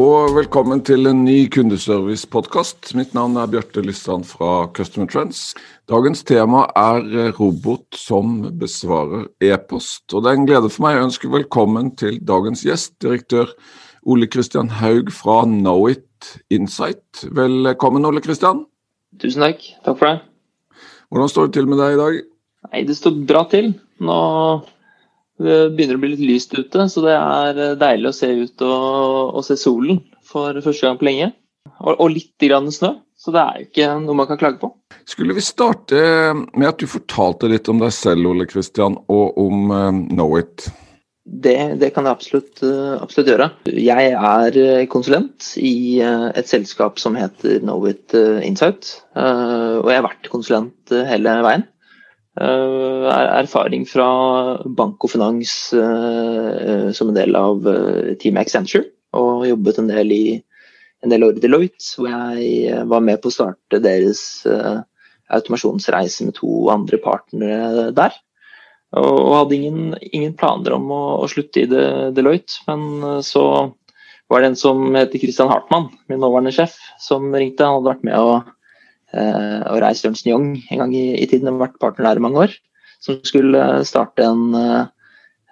og velkommen til en ny kundeservice-podkast. Mitt navn er Bjarte Lysand fra Customer Trends. Dagens tema er robot som besvarer e-post. Og Det er en glede for meg å ønske velkommen til dagens gjest, direktør Ole Kristian Haug fra Knowit Insight. Velkommen, Ole Kristian. Tusen takk. Takk for det. Hvordan står det til med deg i dag? Nei, Det står bra til. Nå det begynner å bli litt lyst ute, så det er eh, deilig å se ut og, og se solen for første gang på lenge. Og, og litt grann snø, så det er ikke noe man kan klage på. Skulle vi starte med at du fortalte litt om deg selv, Ole Kristian, og om uh, Knowit? Det, det, kan jeg absolutt, uh, absolutt, gjøre. Jeg er konsulent i et selskap som heter Knowit Insight. og jeg har vært konsulent hele veien. Uh, erfaring fra bank og finans uh, som en del av uh, Team Accenture. Og jobbet en del i en del år i Deloitte, hvor jeg var med på å starte deres automasjonsreise med to andre partnere der. Og, og hadde ingen, ingen, planer om å, å slutte i de, Deloitte, men så var det en som heter Christian Hartmann, min nåværende sjef, som ringte. Han hadde vært med Eh, og reist Ernst Young en gang i, i tiden, har vært partner der i mange år. Som skulle starte en,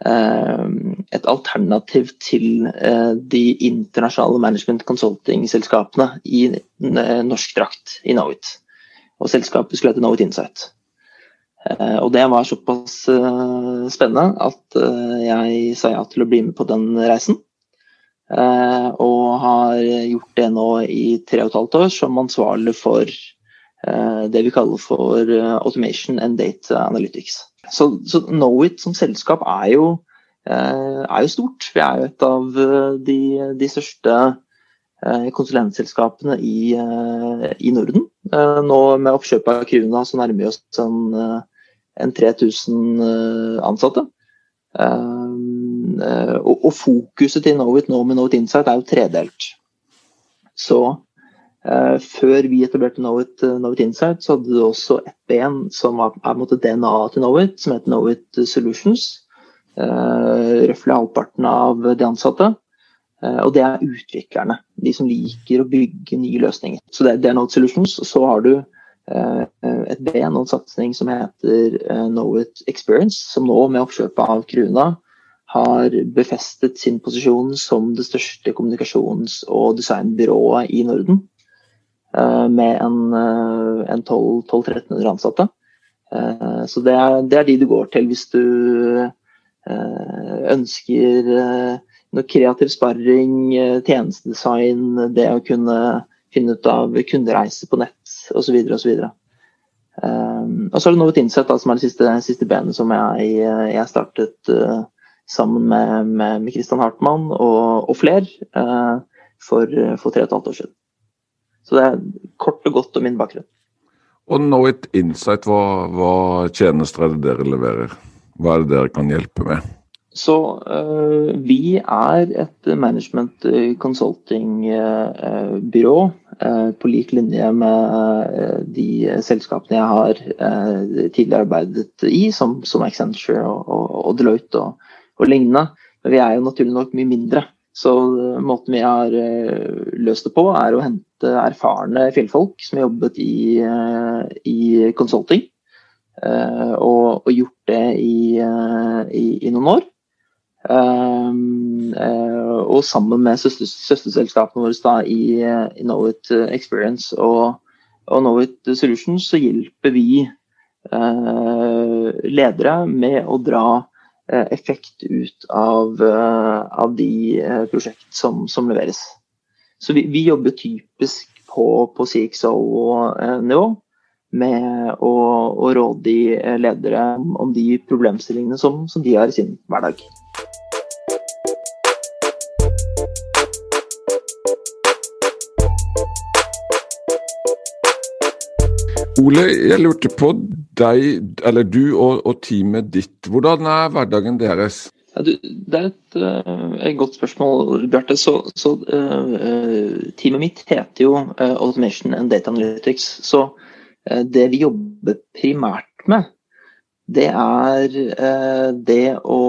eh, et alternativ til eh, de internasjonale management consulting-selskapene i norsk drakt i Knowit. Og selskapet skulle hete Knowit Insight. Og det var såpass spennende at jeg sa ja til å bli med på den reisen. Og har gjort det nå i tre og et halvt år som ansvarlig for Eh, det vi kaller for eh, automation and data analytics. Så, så Knowit som selskap er jo, eh, er jo, stort. Vi er jo et av de, de største konsulentselskapene i, i, Norden. Nå med oppkjøpet av Kruna så nærmer vi oss en, en 3000 ansatte. Og, og fokuset til Knowit nå med Knowit Insight er jo tredelt. Så før vi etablerte Knowit, uh, Knowit Insight, så hadde du også et ben som er måte DNA til Knowit, som heter Knowit Solutions. Uh, Røftlig halvparten av de ansatte. Og det er utviklerne. De som liker å bygge nye løsninger. Så det er Knowit Solutions. Og så har du et ben og en satsing som heter Knowit Experience, som nå med oppkjøpet av Kruna har befestet sin posisjon som det største kommunikasjons- og designbyrået i Norden. Eh, med en, eh, en 1200-1300 ansatte. Eh, så det er, det er, de du går til hvis du ønsker noe kreativ sparring, tjenestedesign, det å kunne finne ut av kundereise på nett osv. osv. Og så er det Novit Inset som er det siste, siste benet som jeg, jeg startet sammen med, med, Christian Hartmann og, og flere for, for tre og et halvt år siden. Så det er kort og godt om min bakgrunn. Og Knowit Insight, hva, hva tjenester er det dere leverer? Hva er det dere kan hjelpe med? Så uh, vi er et management consulting-byrå uh, uh, på lik linje med de selskapene jeg har tidligere arbeidet i, som, som Accenture og, og, og Deloitte og, og, lignende. Men vi er jo naturlig nok mye mindre. Så måten vi har løst det på, er å hente erfarne fjellfolk som har jobbet i, eh, i consulting. Eh, og, og, gjort det i, eh, i, i noen år. og sammen med søster, søsterselskapene våre da, i, i Knowit Experience og, og Knowit Solutions så hjelper vi ledere med å dra effekt ut av, av de prosjekt som, som leveres. Så vi, vi jobber typisk på, på CXO-nivå med å, å råde ledere om de problemstillingene som, som de har i sin hverdag. Ole, jeg lurte på deg, eller du og, og teamet ditt. Hvordan er hverdagen deres? Ja, du, det er et, uh, et, godt spørsmål, Bjarte. Så, så uh, teamet mitt heter jo uh, Automation and Data Analytics. Så det vi jobber primært med, det er det å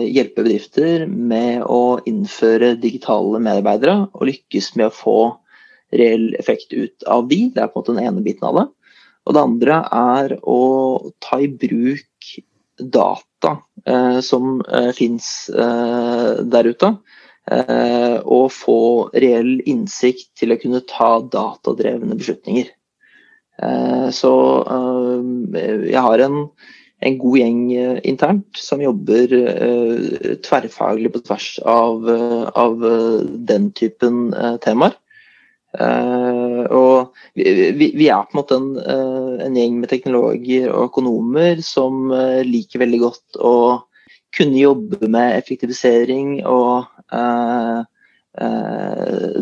hjelpe bedrifter med å innføre digitale medarbeidere og lykkes med å få reell effekt ut av de. Det er på en måte den ene biten av det. Og det andre er å ta i bruk data eh, som eh, fins eh, der ute. Eh, og få reell innsikt til å kunne ta datadrevne beslutninger. Eh, så eh, jeg har en, en god gjeng internt som jobber tverrfaglig på tvers av, av den typen temaer. Uh, og vi, vi, er på en måte en, uh, en, gjeng med teknologer og økonomer som uh, liker veldig godt å kunne jobbe med effektivisering og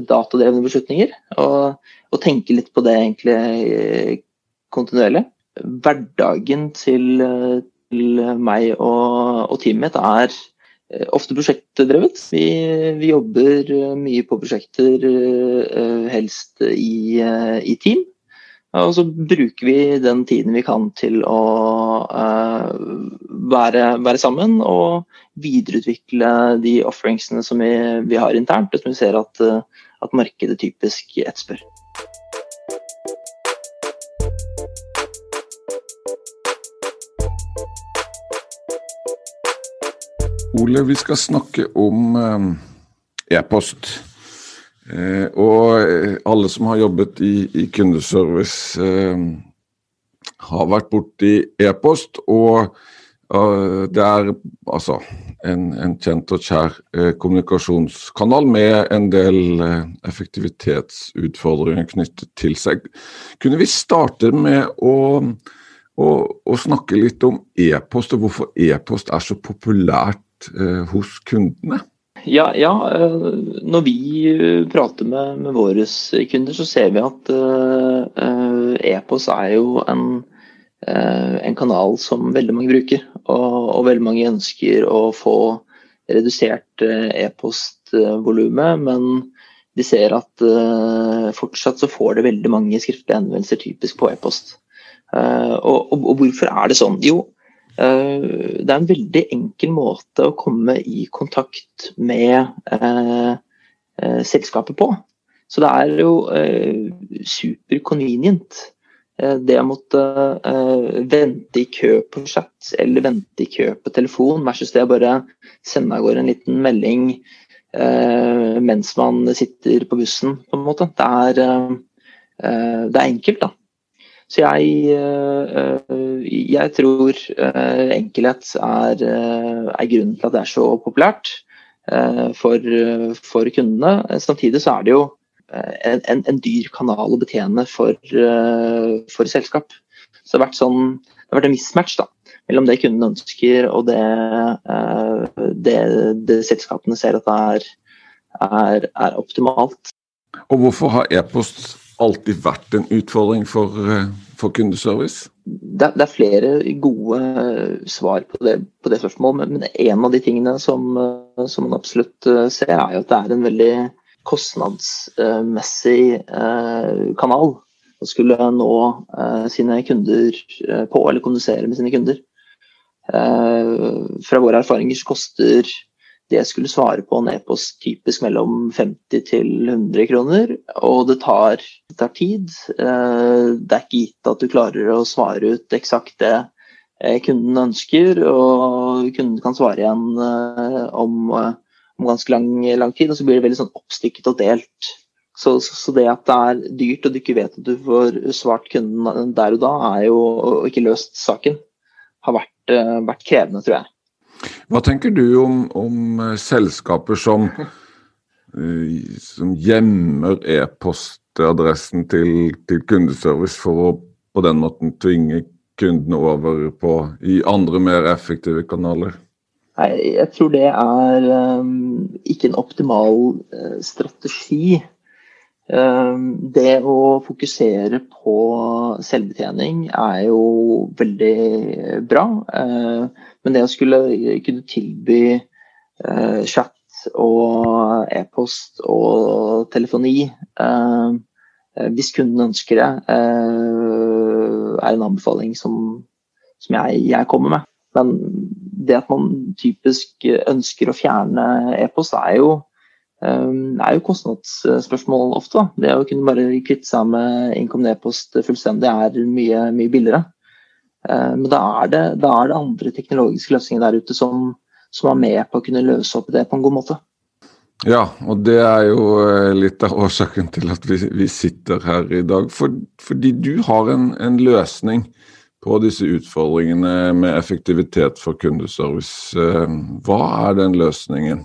datadrevne beslutninger. Og, og, tenke litt på det egentlig kontinuerlig. Hverdagen til, til meg og, og teamet mitt er Eh, ofte prosjektdrevet. Vi, vi, jobber eh, mye på prosjekter, eh, helst i, i, team. Og så bruker vi den tiden vi kan til å være, være sammen og videreutvikle de offeringsene som vi, vi har internt, og som vi ser at, at markedet typisk etterspør. Ole, vi skal snakke om eh, e-post. Eh, og eh, alle som har jobbet i, i kundeservice, har vært borti e-post. Og det er altså en, en, kjent og kjær kommunikasjonskanal med en del effektivitetsutfordringer knyttet til seg. Kunne vi starte med å og, og, snakke litt om e-post, og hvorfor e-post er så populært Eh, hos kundene? Ja, ja, eh, når vi prater med, med, våre kunder, så ser vi at e-post er jo en, en, kanal som veldig mange bruker. Og, og, veldig mange ønsker å få redusert e-postvolumet, men de ser at fortsatt så får det veldig mange skriftlige henvendelser typisk på e-post. Og, og, og, hvorfor er det sånn? Jo, Eh, det er en veldig enkel måte å komme i kontakt med eh, eh, selskapet på. Så det er jo super convenient. Det å måtte vente i kø på chat eller vente i kø på telefon versus det å bare sende av gårde en liten melding mens man sitter på bussen, på en måte. Det er, det er enkelt, da. Så jeg, eh, jeg tror eh, enkelhet er, eh, er, grunnen til at det er så populært for, for kundene. Samtidig så er det jo en, en, en dyr kanal å betjene for, for selskap. Så det har vært, sånn, det har vært en mismatch da, mellom det kundene ønsker og det, det, det selskapene ser at det er, er, er optimalt. Og hvorfor har e-post alltid vært en utfordring for, eh, for kundeservice? Det, det, er flere gode eh, svar på det, på det spørsmålet, men, men, en av de tingene som, eh, som, man absolutt ser, er jo at det er en veldig kostnadsmessig kanal å skulle nå sine kunder på, eller kommunisere med sine kunder. Fra våre erfaringer så koster det skulle svare på en e-post typisk mellom 50 til 100 kroner, og det tar, det tar, tid. Eh, det er ikke gitt at du klarer å svare ut eksakt det eh, kunden ønsker, og kunden kan svare igjen eh, om, om ganske lang, lang, tid, og så blir det veldig sånn oppstykket og delt. Så, så, det at det er dyrt og du ikke vet at du får svart kunden der og da, er jo, og ikke løst saken, har vært, vært krevende, tror jeg. Hva tenker du om, om eh, selskaper som, eh, som gjemmer e-postadressen til, til, kundeservice for å på den måten tvinge kundene over på i andre, mer effektive kanaler? Nei, jeg tror det er um, ikke en optimal uh, strategi. Det å fokusere på selvbetjening er jo veldig bra. Men det å skulle kunne tilby chat og e-post og telefoni hvis kunden ønsker det, er en anbefaling som, som jeg, jeg kommer med. Men det at man typisk ønsker å fjerne e-post, er jo Um, er jo kostnadsspørsmål ofte. Det å kunne bare kvitte seg med innkommende e-post fullstendig er mye, mye billigere. Uh, men da er, det, da er, det, andre teknologiske løsninger der ute som, som, er med på å kunne løse opp det på en god måte. Ja, og det er jo eh, litt av årsaken til at vi, vi sitter her i dag. For, fordi du har en, en, løsning på disse utfordringene med effektivitet for kundeservice. Uh, hva er den løsningen?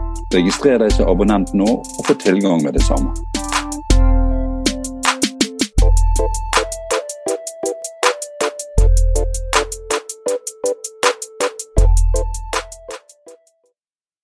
Registrer deg som abonnent nå og få tilgang med det samme.